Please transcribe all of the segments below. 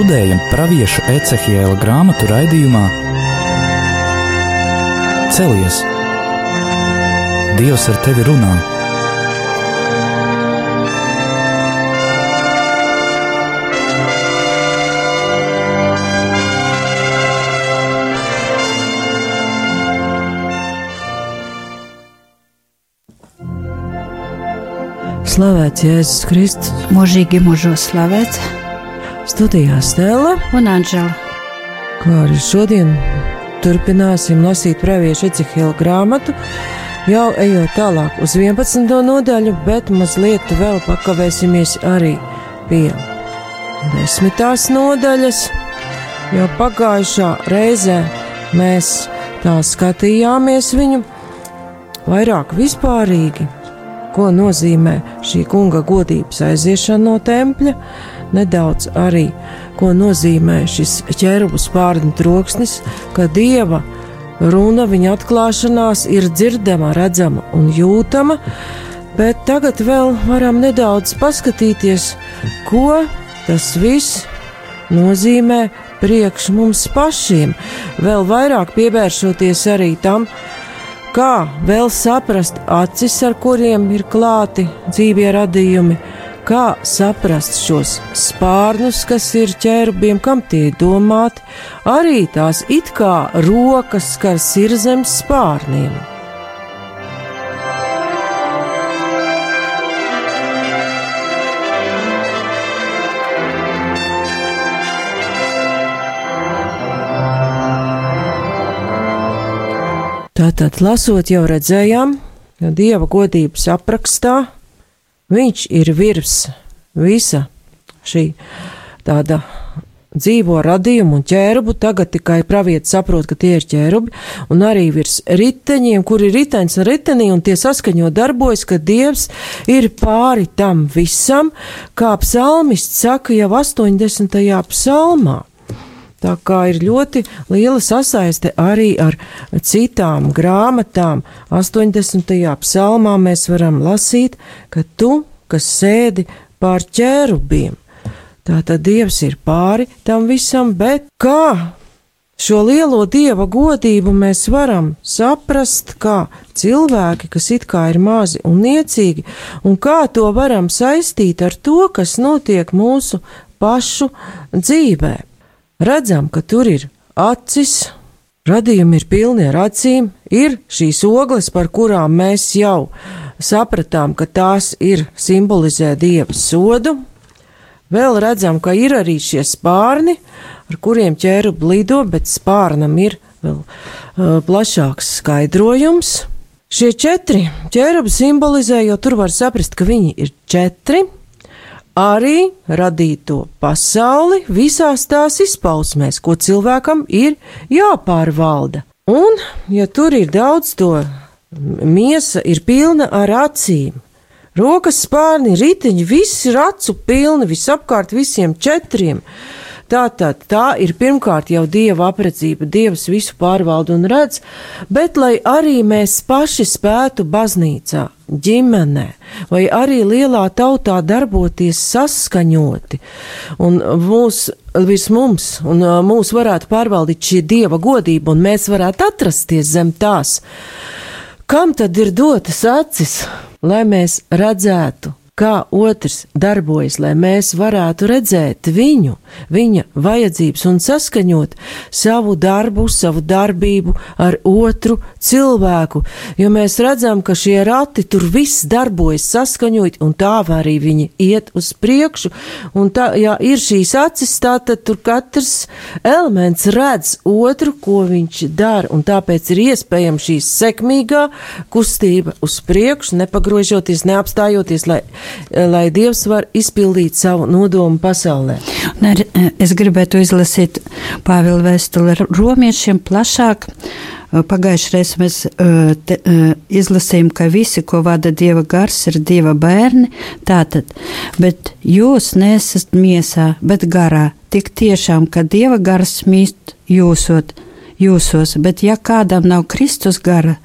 studējam Pāvieša Ecehiela grāmatu raidījumā Celies! Dievs ar tevi runā! Slavēts Jēzus Kristus, mūžīgi mūžos slavēts studijā Stela un Anžela. Kā arī šodien turpināsim lasīt praviešu Ecihila grāmatu, jau ejot tālāk uz 11. nodaļu, bet mazliet vēl pakavēsimies arī pie desmitās nodaļas, jo pagājušā reizē mēs tā skatījāmies viņu vairāk vispārīgi ko nozīmē šī kunga godības aiziešana no tempļa, nedaudz arī, ko nozīmē šis ķērubu spārņu troksnis, ka dieva runa viņa atklāšanās ir dzirdama, redzama un jūtama, bet tagad vēl varam nedaudz paskatīties, ko tas viss nozīmē priekš mums pašiem, vēl vairāk pievēršoties arī tam, Kā vēl saprast acis, ar kuriem ir klāti dzīvie radījumi, kā saprast šos spārnus, kas ir ķērbiem, kam tie domāti, arī tās it kā rokas, kas ir zem spārniem. Tātad, lasot, jau redzējām, dieva godības aprakstā viņš ir virs visa šī tāda dzīvo radījumu un ķērubu. Tagad tikai pravietis saprot, ka tie ir ķērubi, un arī virs riteņiem, kur ir ritenis un ritenī, un tie saskaņo darbojas, ka Dievs ir pāri tam visam, kā psalmists saka jau 80. psalmā. Tā kā ir ļoti liela sasaiste arī ar citām grāmatām. 80. psalmā mēs varam lasīt, ka tu, kas sēdi pār ķērubiem, tātad Dievs ir pāri tam visam, bet kā šo lielo dieva godību mēs varam saprast kā cilvēki, kas it kā ir mazi un niecīgi, un kā to varam saistīt ar to, kas notiek mūsu pašu dzīvēm redzam, ka tur ir acis, radījumi ir pilni ar acīm, ir šīs ogles, par kurām mēs jau sapratām, ka tās ir simbolizē dieva sodu. Vēl redzam, ka ir arī šie spārni, ar kuriem ķērubi lido, bet spārnam ir vēl uh, plašāks skaidrojums. Šie četri ķērubi simbolizē, jo tur var saprast, ka viņi ir četri arī radīto pasauli visās tās izpausmēs, ko cilvēkam ir jāpārvalda. Un, ja tur ir daudz to miesa, ir pilna ar acīm, rokas spārni, riteņi, viss ir acu pilni, visapkārt visiem četriem. Tātad tā ir pirmkārt jau dieva apredzība, dievs visu pārvalda un redz, bet lai arī mēs paši spētu baznīcā ģimenē vai arī lielā tautā darboties saskaņoti un mūs, virs mums un mūs varētu pārvaldīt šī dieva godība un mēs varētu atrasties zem tās. Kam tad ir dotas acis, lai mēs redzētu kā otrs darbojas, lai mēs varētu redzēt viņu, viņa vajadzības un saskaņot savu darbu, savu darbību ar otru cilvēku. Jo mēs redzam, ka šie rati tur viss darbojas saskaņot, un tā arī viņi iet uz priekšu. Un tā, ja ir šīs acis, tā tad tur katrs elements redz otru, ko viņš dara, un tāpēc ir iespējama šī sekmīgā kustība uz priekšu, nepagrožoties, neapstājoties, lai lai Dievs var izpildīt savu nodomu pasaulē. Un ar, es gribētu izlasīt Pāvila vēstuli romiešiem plašāk. Pagājušajā reizē mēs te, izlasījām, ka visi, ko vada Dieva gars, ir Dieva bērni. Tātad, bet jūs nesat miesā, bet garā. Tik tiešām, ka Dieva gars mīst jūsot, jūsos, bet ja kādam nav Kristus gara,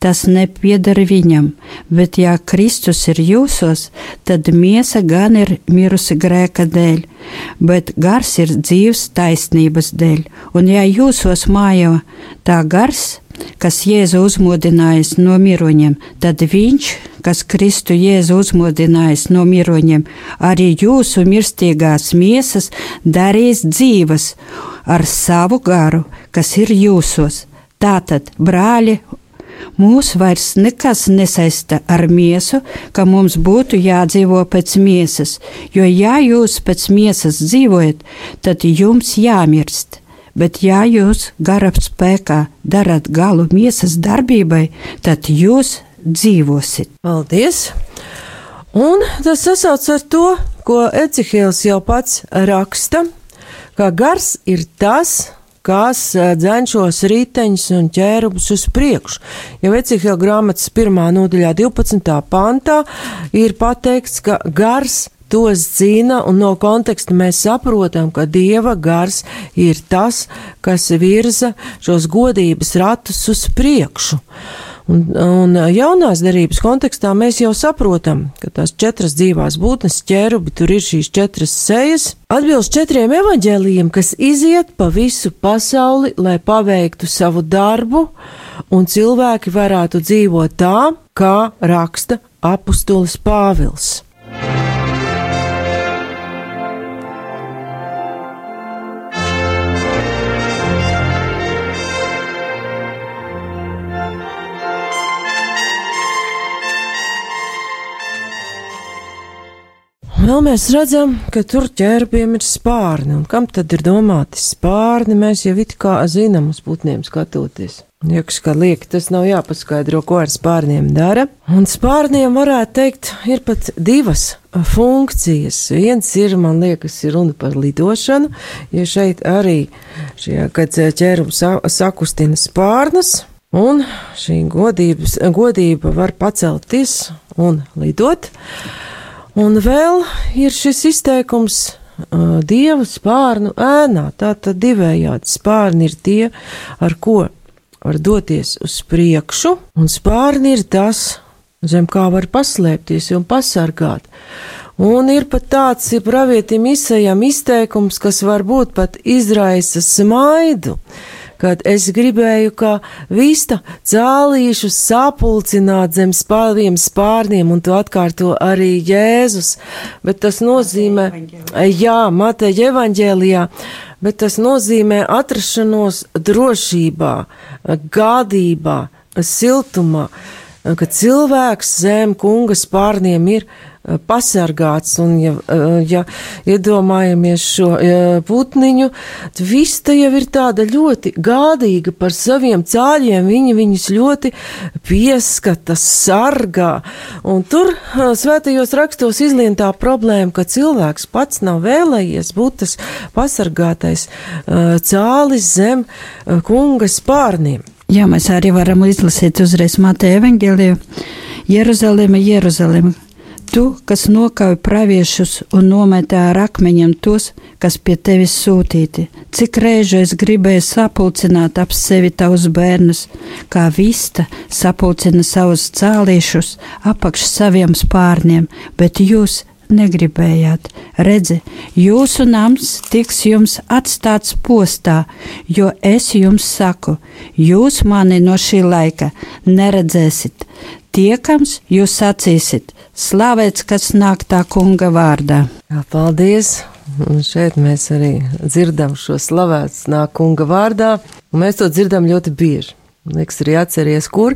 tas nepiedara viņam, bet ja Kristus ir jūsos, tad miesa gan ir mirusi grēka dēļ, bet gars ir dzīves taisnības dēļ, un ja jūsos mājo tā gars, kas Jēzu uzmodinājis no miroņiem, tad viņš, kas Kristu Jēzu uzmodinājis no miroņiem, arī jūsu mirstīgās miesas darīs dzīves ar savu garu, kas ir jūsos. Tātad, brāļi, mūs vairs nekas nesaista ar miesu, ka mums būtu jādzīvo pēc miesas, jo ja jūs pēc miesas dzīvojat, tad jums jāmirst bet ja jūs garab spēkā darat galu miesas darbībai, tad jūs dzīvosit. Paldies! Un tas sasauc ar to, ko Ecihēls jau pats raksta, ka gars ir tas, kas dzēn šos riteņus un ķērubus uz priekšu. Jau Ecihēla grāmatas pirmā nodaļā 12. pantā ir pateikts, ka gars tos dzina, un no konteksta mēs saprotam, ka Dieva gars ir tas, kas virza šos godības ratus uz priekšu. Un, un jaunās derības kontekstā mēs jau saprotam, ka tās četras dzīvās būtnes ķērubi, tur ir šīs četras sejas, atbilst četriem evaņģēlījiem, kas iziet pa visu pasauli, lai paveiktu savu darbu, un cilvēki varētu dzīvot tā, kā raksta apustulis Pāvils. Vēl mēs redzam, ka tur ķērbiem ir spārni, un kam tad ir domāti spārni, mēs jau it kā zinām uz putniem skatoties. Liekas, ka lieki tas nav jāpaskaidro, ko ar spārniem dara. Un spārniem varētu teikt, ir pat divas funkcijas. Viens ir, man liekas, ir runa par lidošanu, ja šeit arī šie, kad ķērums sakustina spārnas, un šī godības, godība var pacelties un lidot. Un vēl ir šis izteikums uh, dievu spārnu ēnā. Tātad divējādi spārni ir tie, ar ko var doties uz priekšu, un spārni ir tas, zem kā var paslēpties un pasargāt. Un ir pat tāds ja pravietim izsajam izteikums, kas varbūt pat izraisa smaidu. Uh, kad es gribēju kā vista cālīšus sapulcināt zem spāviem spārniem, un to atkārto arī Jēzus, bet tas nozīmē, jā, Mateja evaņģēlijā, bet tas nozīmē atrašanos drošībā, gādībā, siltumā, ka cilvēks zem kunga spārniem ir pasargāts. Un, ja, eh, ja iedomājamies šo putniņu, tad vista jau ir tāda ļoti gādīga par saviem cāļiem. Viņi viņus ļoti pieskata, sargā. Un tur eh, svētajos rakstos izlien tā problēma, ka cilvēks pats nav vēlējies būt tas pasargātais cālis zem kunga spārniem. Jā, mēs arī varam izlasīt uzreiz Mateja evaņģēliju. Jeruzaleme, Jeruzaleme, Tu, kas nokauj praviešus un nometā ar akmeņiem tos, kas pie tevis sūtīti, cik reižu es gribēju sapulcināt ap sevi tavus bērnus, kā vista sapulcina savus cālīšus apakš saviem spārniem, bet jūs negribējāt. Redzi, jūsu nams tiks jums atstāts postā, jo es jums saku, jūs mani no šī laika neredzēsiet. Tiekams jūs sacīsiet, slavēts, kas nāk tā kunga vārdā. Jā, paldies! Un šeit mēs arī dzirdam šo slavēts nāk kunga vārdā, un mēs to dzirdam ļoti bieži. Liekas, arī atceries, kur.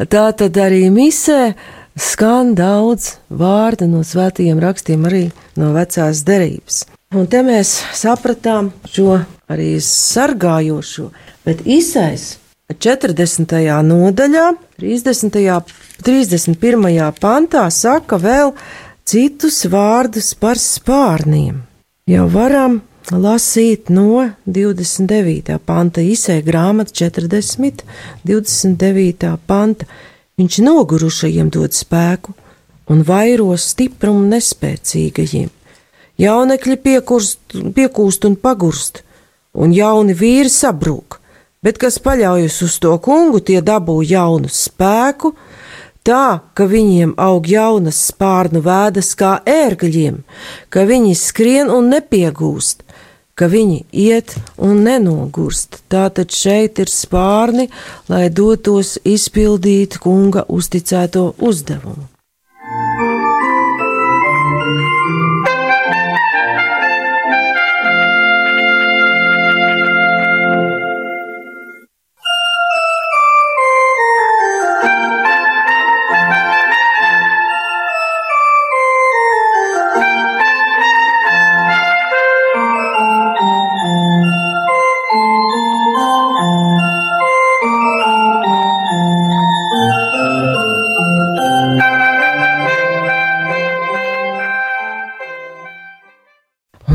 Tā tad arī misē skan daudz vārdu no svētajiem rakstiem, arī no vecās derības. Un te mēs sapratām šo arī sargājošo, bet izsais 40. nodaļā, 30. 31. pantā saka vēl citus vārdus par spārniem. Jau varam lasīt no 29. panta izsē grāmata 40, 29. panta. Viņš nogurušajiem dod spēku un vairo stiprumu nespēcīgajiem. Jaunekļi piekūst, piekūst un pagurst, un jauni vīri sabrūk bet kas paļaujas uz to kungu, tie dabū jaunu spēku, tā, ka viņiem aug jaunas spārnu vēdas kā ērgļiem, ka viņi skrien un nepiegūst, ka viņi iet un nenogurst. Tātad šeit ir spārni, lai dotos izpildīt kunga uzticēto uzdevumu.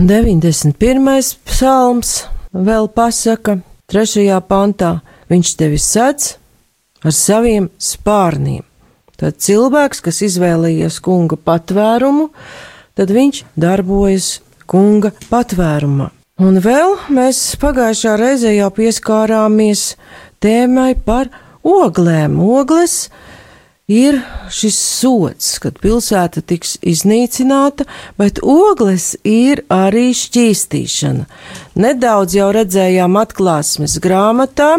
91. psalms vēl pasaka, 3. pantā, viņš tevi sedz ar saviem spārniem. Tad cilvēks, kas izvēlējies kunga patvērumu, tad viņš darbojas kunga patvērumā. Un vēl mēs pagājušā reizē jau pieskārāmies tēmai par oglēm. Ogles ir šis sots, kad pilsēta tiks iznīcināta, bet ogles ir arī šķīstīšana. Nedaudz jau redzējām atklāsmes grāmatā,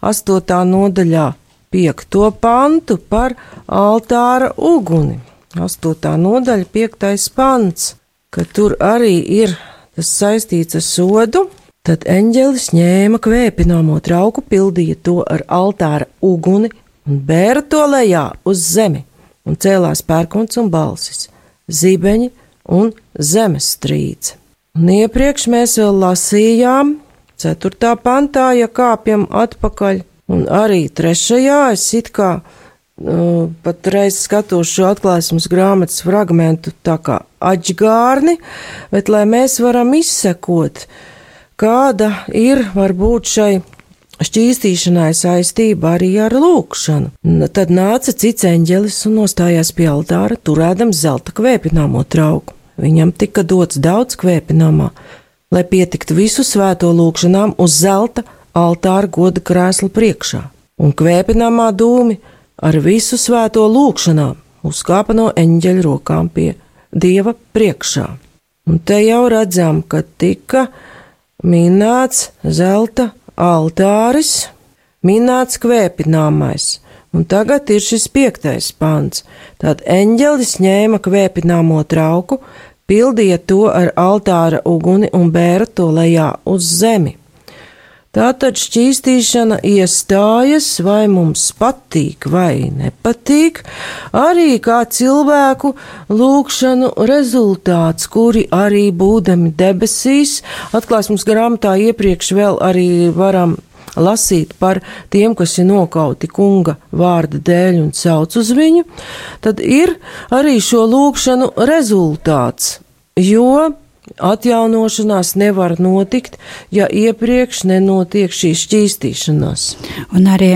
8. nodaļā, 5. pantu par altāra uguni. 8. nodaļa, 5. pants, ka tur arī ir tas saistīts ar sodu. Tad eņģelis ņēma kvēpināmo trauku, pildīja to ar altāra uguni un bēra to lejā uz zemi, un cēlās pērkons un balsis, zibeņi un zemestrīce. Un iepriekš mēs vēl lasījām, 4. pantā, ja kāpjam atpakaļ, un arī 3. es it kā nu, pat reiz skatos šo atklāsmes grāmatas fragmentu tā kā aģgārni, bet lai mēs varam izsekot, kāda ir varbūt šai šķīstīšanai saistība arī ar lūkšanu. Tad nāca cits eņģelis un nostājās pie altāra, turēdams zelta kvēpināmo trauku. Viņam tika dots daudz kvēpināmā, lai pietiktu visu svēto lūkšanām uz zelta altāra goda krēsla priekšā, un kvēpināmā dūmi ar visu svēto lūkšanām uzkāpa no eņģeļa rokām pie dieva priekšā. Un te jau redzam, ka tika minēts zelta altāris, minēts kvēpināmais. Un tagad ir šis piektais pants. Tad eņģelis ņēma kvēpināmo trauku, pildīja to ar altāra uguni un bēra to lejā uz zemi. Tātad šķīstīšana iestājas, vai mums patīk vai nepatīk, arī kā cilvēku lūkšanu rezultāts, kuri arī būdami debesīs, atklāsmes grāmatā iepriekš vēl arī varam lasīt par tiem, kas ir nokauti kunga vārda dēļ un sauc uz viņu, tad ir arī šo lūkšanu rezultāts, jo Atjaunošanās nevar notikt, ja iepriekš nenotiek šī šķīstīšanās. Un arī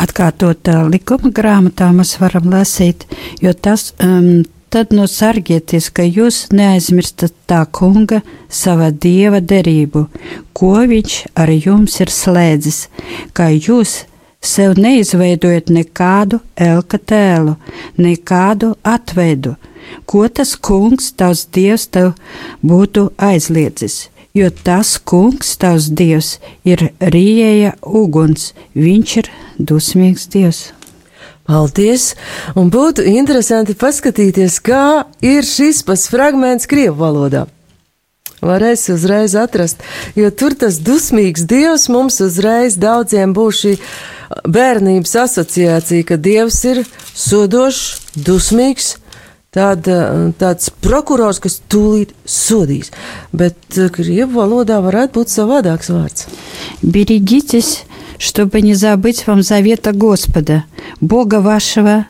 atkārtot uh, likuma grāmatā mēs varam lasīt, jo tas um, tad no sargieties, ka jūs neaizmirstat tā kunga sava dieva derību, ko viņš ar jums ir slēdzis, kā jūs sev neizveidojat nekādu elka tēlu, nekādu atveidu ko tas kungs, tavs dievs, tev būtu aizliedzis. Jo tas kungs, tavs dievs, ir rīēja uguns, viņš ir dusmīgs dievs. Paldies! Un būtu interesanti paskatīties, kā ir šis pats fragments Krievu valodā. Varēs uzreiz atrast, jo tur tas dusmīgs dievs mums uzreiz daudziem būs šī bērnības asociācija, ka dievs ir sodošs, dusmīgs, tāda, tāds prokurors, kas tūlīt sodīs. Bet eh, krievu valodā varētu būt savādāks vārds. Берегитесь, чтобы не забыть вам завета Господа, Бога вашего,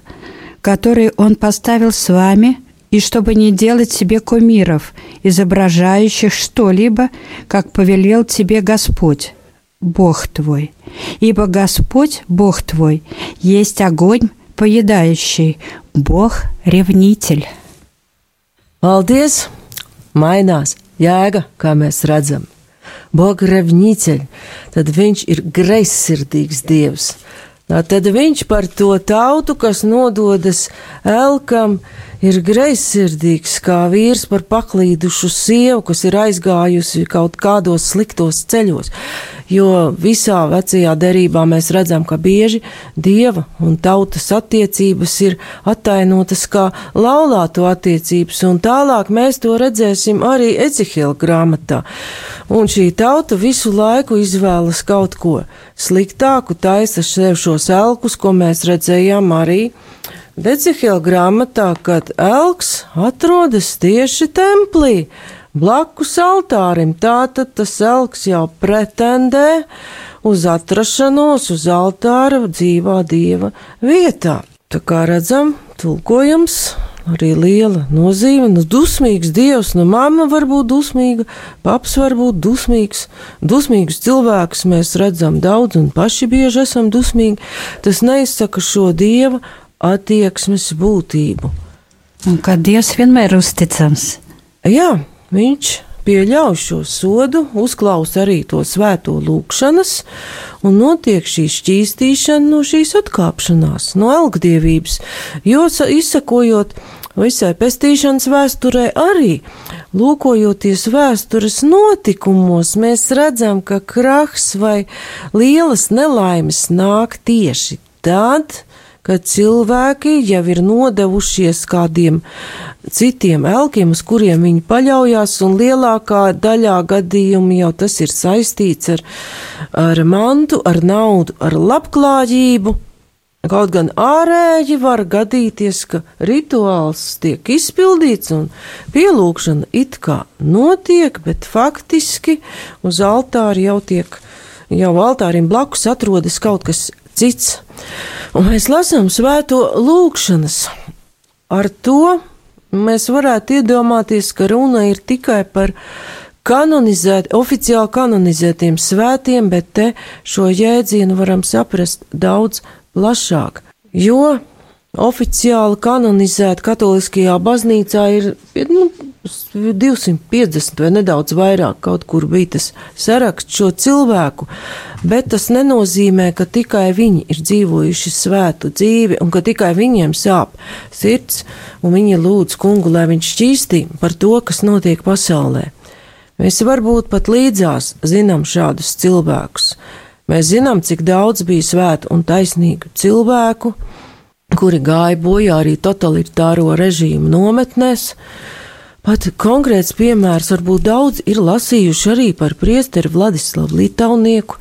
который Он поставил с вами, и чтобы не делать себе кумиров, изображающих что-либо, как повелел тебе Господь, Бог твой. Ибо Господь, Бог твой, есть огонь, поедающий, Бог – ревнитель. Paldies! Mainās jēga, kā mēs redzam. Bogrevņīceļ, tad viņš ir greizsirdīgs dievs. Tad viņš par to tautu, kas nododas elkam, ir greizsirdīgs kā vīrs par paklīdušu sievu, kas ir aizgājusi kaut kādos sliktos ceļos jo visā vecajā derībā mēs redzam, ka bieži dieva un tautas attiecības ir attainotas kā laulāto attiecības, un tālāk mēs to redzēsim arī Ecihila grāmatā. Un šī tauta visu laiku izvēlas kaut ko sliktāku, taisa sev šos elkus, ko mēs redzējām arī Decihila grāmatā, kad elks atrodas tieši templī, blakus altārim. Tātad tas elks jau pretendē uz atrašanos uz altāra dzīvā dieva vietā. Tā kā redzam, tulkojams arī liela nozīme. Nu, dusmīgs dievs, nu, mamma var būt dusmīga, paps var būt dusmīgs. Dusmīgus cilvēkus mēs redzam daudz un paši bieži esam dusmīgi. Tas neizsaka šo dieva attieksmes būtību. Un kā dievs vienmēr uzticams. Jā, viņš pieļauj šo sodu, uzklausa arī to svēto lūgšanas, un notiek šī šķīstīšana no šīs atkāpšanās, no elgdievības, jo izsakojot visai pestīšanas vēsturē arī, lūkojoties vēstures notikumos, mēs redzam, ka krahs vai lielas nelaimes nāk tieši tad, ka cilvēki jau ir nodevušies kādiem citiem elkiem, uz kuriem viņi paļaujas, un lielākā daļā gadījumu jau tas ir saistīts ar, ar mantu, ar naudu, ar labklājību. Kaut gan ārēji var gadīties, ka rituāls tiek izpildīts un pielūgšana it kā notiek, bet faktiski uz altāra jau tiek, jau altārim blakus atrodas kaut kas cits. Un mēs lasām svēto lūgšanas. Ar to mēs varētu iedomāties, ka runa ir tikai par kanonizēt, oficiāli kanonizētiem svētiem, bet te šo jēdzienu varam saprast daudz plašāk. Jo oficiāli kanonizēta katoliskajā baznīcā ir nu, 250 vai nedaudz vairāk, kaut kur bija tas saraksts šo cilvēku, bet tas nenozīmē, ka tikai viņi ir dzīvojuši svētu dzīvi un ka tikai viņiem sāp sirds un viņi lūdz kungu, lai viņš šķīstī par to, kas notiek pasaulē. Mēs varbūt pat līdzās zinām šādus cilvēkus. Mēs zinām, cik daudz bija svētu un taisnīgu cilvēku, kuri gāja bojā arī totalitāro režīmu nometnēs, Pat konkrēts piemērs varbūt daudz ir lasījuši arī par priesteri Vladislavu Litaunieku,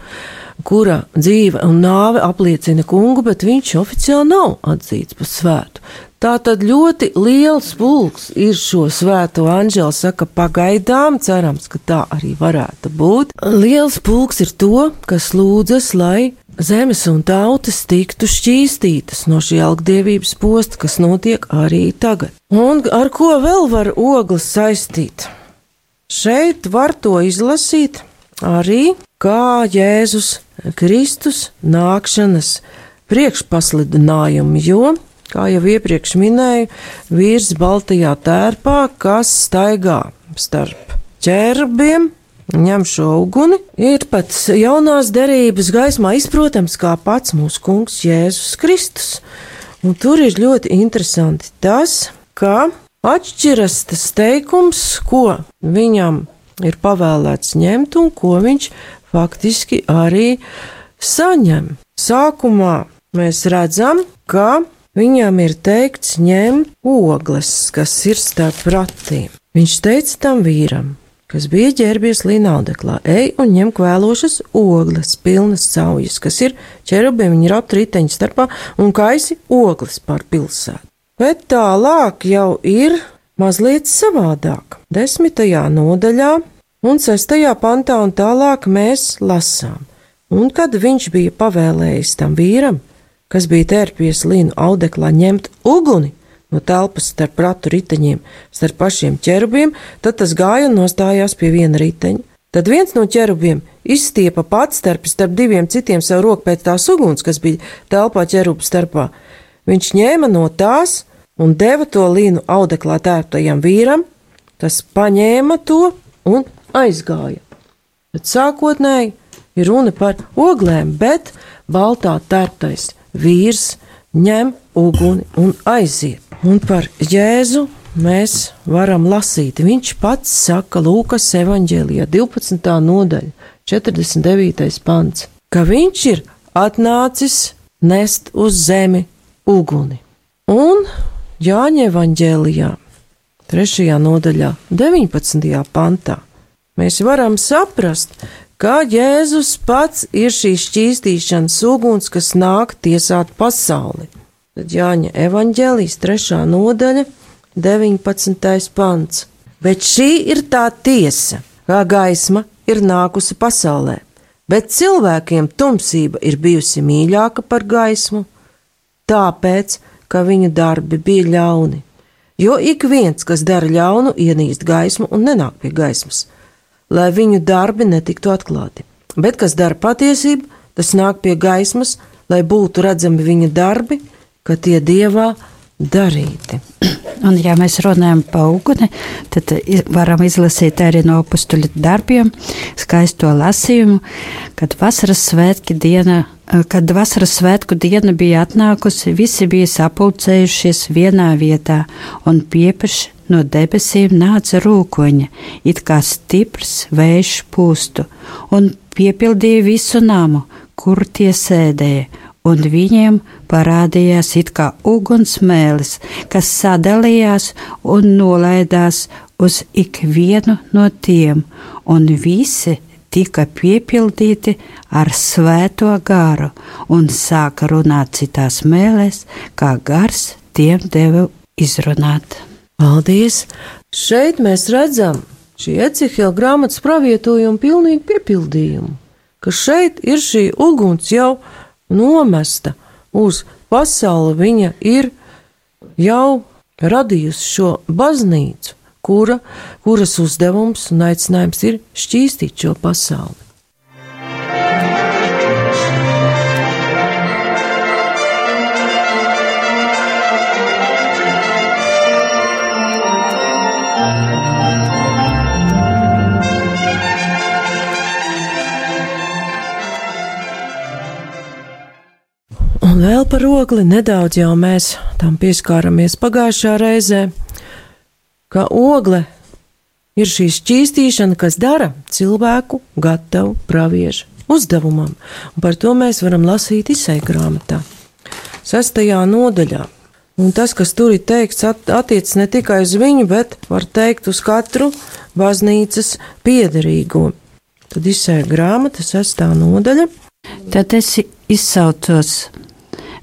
kura dzīve un nāve apliecina kungu, bet viņš oficiāli nav atzīts par svētu. Tā tad ļoti liels pulks ir šo svēto anģelu, saka, pagaidām, cerams, ka tā arī varētu būt. Liels pulks ir to, kas lūdzas, lai zemes un tautas tiktu šķīstītas no šī algdievības posta, kas notiek arī tagad. Un ar ko vēl var ogles saistīt? Šeit var to izlasīt arī kā Jēzus Kristus nākšanas priekšpaslidinājumu, jo, kā jau iepriekš minēju, vīrs baltajā tērpā, kas staigā starp ķērbiem, ņem šo uguni, ir pat jaunās derības gaismā izprotams kā pats mūsu kungs Jēzus Kristus. Un tur ir ļoti interesanti tas, ka atšķiras tas teikums, ko viņam ir pavēlēts ņemt un ko viņš faktiski arī saņem. Sākumā mēs redzam, ka viņam ir teikts ņemt ogles, kas ir starp ratiem. Viņš teica tam vīram, kas bija ģērbies līnaudeklā, ej un ņem kvēlošas ogles, pilnas caujas, kas ir ķerubiem viņa ratu riteņu starpā un kaisi ogles pār pilsētu. Bet tālāk jau ir mazliet savādāk. Desmitajā nodaļā un sestajā pantā un tālāk mēs lasām. Un kad viņš bija pavēlējis tam vīram, kas bija tērpies līnu audeklā ņemt uguni, no telpas starp ratu riteņiem, starp pašiem ķerubiem, tad tas gāja un nostājās pie viena riteņa. Tad viens no ķerubiem izstiepa pats starp, starp diviem citiem savu roku pēc tās uguns, kas bija telpā ķerubu starpā. Viņš ņēma no tās un deva to līnu audeklā tērptajam vīram, tas paņēma to un aizgāja. Bet sākotnēji ir runa par oglēm, bet baltā tērptais vīrs ņem uguni un aiziet. Un par Jēzu mēs varam lasīt. Viņš pats saka Lūkas evanģēlijā 12. nodaļa, 49. pants, ka viņš ir atnācis nest uz zemi uguni. Un Jāņa evanģēlijā, 3. nodaļā, 19. pantā, mēs varam saprast, ka Jēzus pats ir šīs šķīstīšanas uguns, kas nāk tiesāt pasauli. Tad Jāņa evanģēlijas 3. nodaļa, 19. pants. Bet šī ir tā tiesa, kā gaisma ir nākusi pasaulē, bet cilvēkiem tumsība ir bijusi mīļāka par gaismu, tāpēc, ka viņu darbi bija ļauni. Jo ik viens, kas dara ļaunu, ienīst gaismu un nenāk pie gaismas, lai viņu darbi netiktu atklāti. Bet kas dara patiesību, tas nāk pie gaismas, lai būtu redzami viņa darbi, ka tie dievā darīti. Un, ja mēs runājam par uguni, tad varam izlasīt arī no apstuļu darbiem skaisto lasījumu, kad vasaras svētki diena. Kad vasaras svētku diena bija atnākusi, visi bija sapulcējušies vienā vietā, un pieprši no debesīm nāca rūkoņa, it kā stiprs vējš pūstu, un piepildīja visu namu, kur tie sēdēja un viņiem parādījās it kā ugunsmēlis, kas sadalījās un nolaidās uz ikvienu no tiem, un visi tika piepildīti ar svēto garu un sāka runāt citās mēlēs, kā gars tiem deva izrunāt. Paldies! Šeit mēs redzam šī Ecihila grāmatas pravietojumu pilnīgu piepildījumu, ka šeit ir šī uguns jau nomesta uz pasauli, viņa ir jau radījusi šo baznīcu, kura, kuras uzdevums un aicinājums ir šķīstīt šo pasauli. Un vēl par ogli nedaudz jau mēs tam pieskāramies pagājušā reizē, ka ogle ir šī šķīstīšana, kas dara cilvēku gatavu praviešu uzdevumam, un par to mēs varam lasīt izsai grāmatā, sestajā nodaļā. Un tas, kas tur ir teikts, attiec ne tikai uz viņu, bet var teikt uz katru baznīcas piederīgo. Tad izsēja grāmata, sestā nodaļa. Tad es izsaucos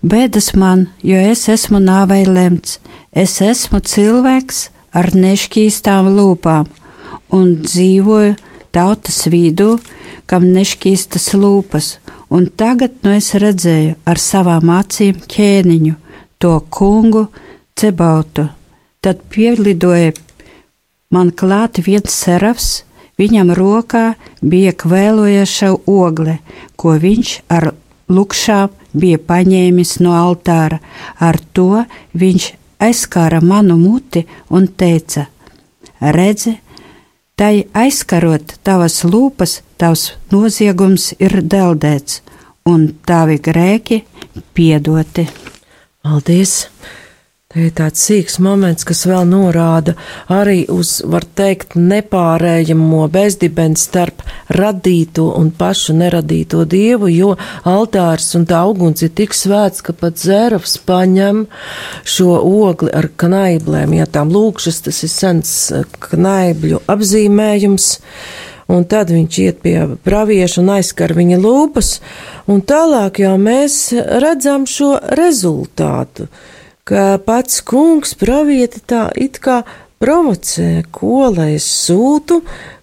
Bēdas man, jo es esmu nāvei lemts, es esmu cilvēks ar nešķīstām lūpām un dzīvoju tautas vidū, kam nešķīstas lūpas, un tagad nu es redzēju ar savām acīm ķēniņu, to kungu cebautu. Tad pielidoja man klāt viens serafs, viņam rokā bija kvēlojoša ogle, ko viņš ar lukšām bija paņēmis no altāra. Ar to viņš aizskāra manu muti un teica: Redzi, tai aizskarot tavas lūpas, tavs noziegums ir deldēts, un tavi grēki piedoti. Paldies! Te ir tāds sīks moments, kas vēl norāda arī uz, var teikt, nepārējamo bezdibeni starp radīto un pašu neradīto dievu, jo altārs un tā uguns ir tik svēts, ka pat zēravs paņem šo ogli ar knaiblēm, ja tām lūkšas, tas ir sens eh, knaibļu apzīmējums. Un tad viņš iet pie pravieša un aizskar viņa lūpas, un tālāk jau mēs redzam šo rezultātu ka pats kungs pravieti tā it kā provocē, ko lai es sūtu,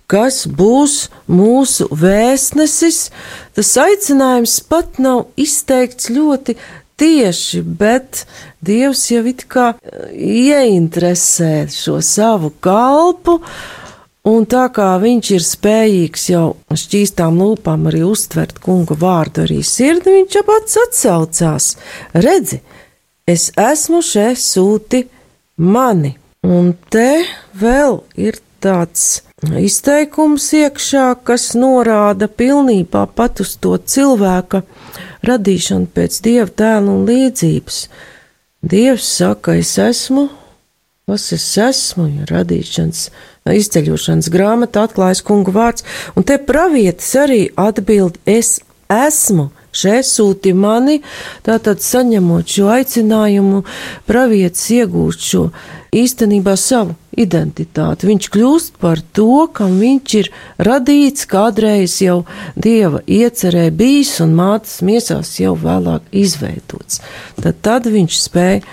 kas būs mūsu vēstnesis. Tas aicinājums pat nav izteikts ļoti tieši, bet Dievs jau it kā ieinteresē šo savu kalpu. Un tā kā viņš ir spējīgs jau šķīstām lūpām arī uztvert kungu vārdu arī sirdi, viņš pats atsaucās. Redzi, es esmu šeit sūti mani. Un te vēl ir tāds izteikums iekšā, kas norāda pilnībā pat uz to cilvēka radīšanu pēc dieva tēla un līdzības. Dievs saka, es esmu, kas es esmu, ja radīšanas, izceļošanas grāmata atklājas kungu vārds, un te pravietis arī atbild, es esmu sūti mani, tātad saņemot šo aicinājumu, pravietis iegūst šo īstenībā savu identitāti. Viņš kļūst par to, kam viņš ir radīts, kādreiz jau dieva iecerē bijis un mātes miesās jau vēlāk izveidots. Tad, tad viņš spēja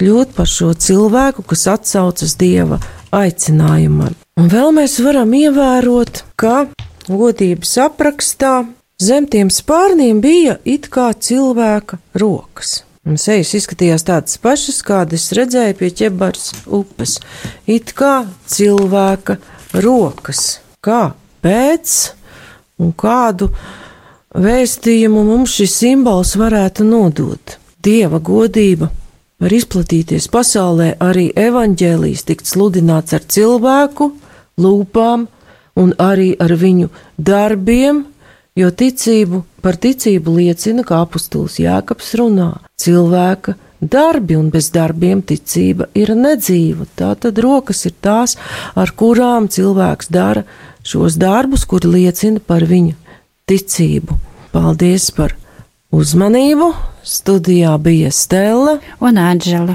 kļūt par šo cilvēku, kas atsaucas dieva aicinājumam. Un vēl mēs varam ievērot, ka godības aprakstā Zem tiem spārniem bija it kā cilvēka rokas. Sejas izskatījās tādas pašas, kādas redzēju pie ķebars upes. It kā cilvēka rokas. Kā pēc un kādu vēstījumu mums šis simbols varētu nodot? Dieva godība var izplatīties pasaulē, arī evaņģēlijas tikt sludināts ar cilvēku, lūpām un arī ar viņu darbiem, jo ticību par ticību liecina, kā apustulis Jēkabs runā. Cilvēka darbi un bez darbiem ticība ir nedzīva. Tā tad rokas ir tās, ar kurām cilvēks dara šos darbus, kuri liecina par viņa ticību. Paldies par uzmanību! Studijā bija Stela un Anģela.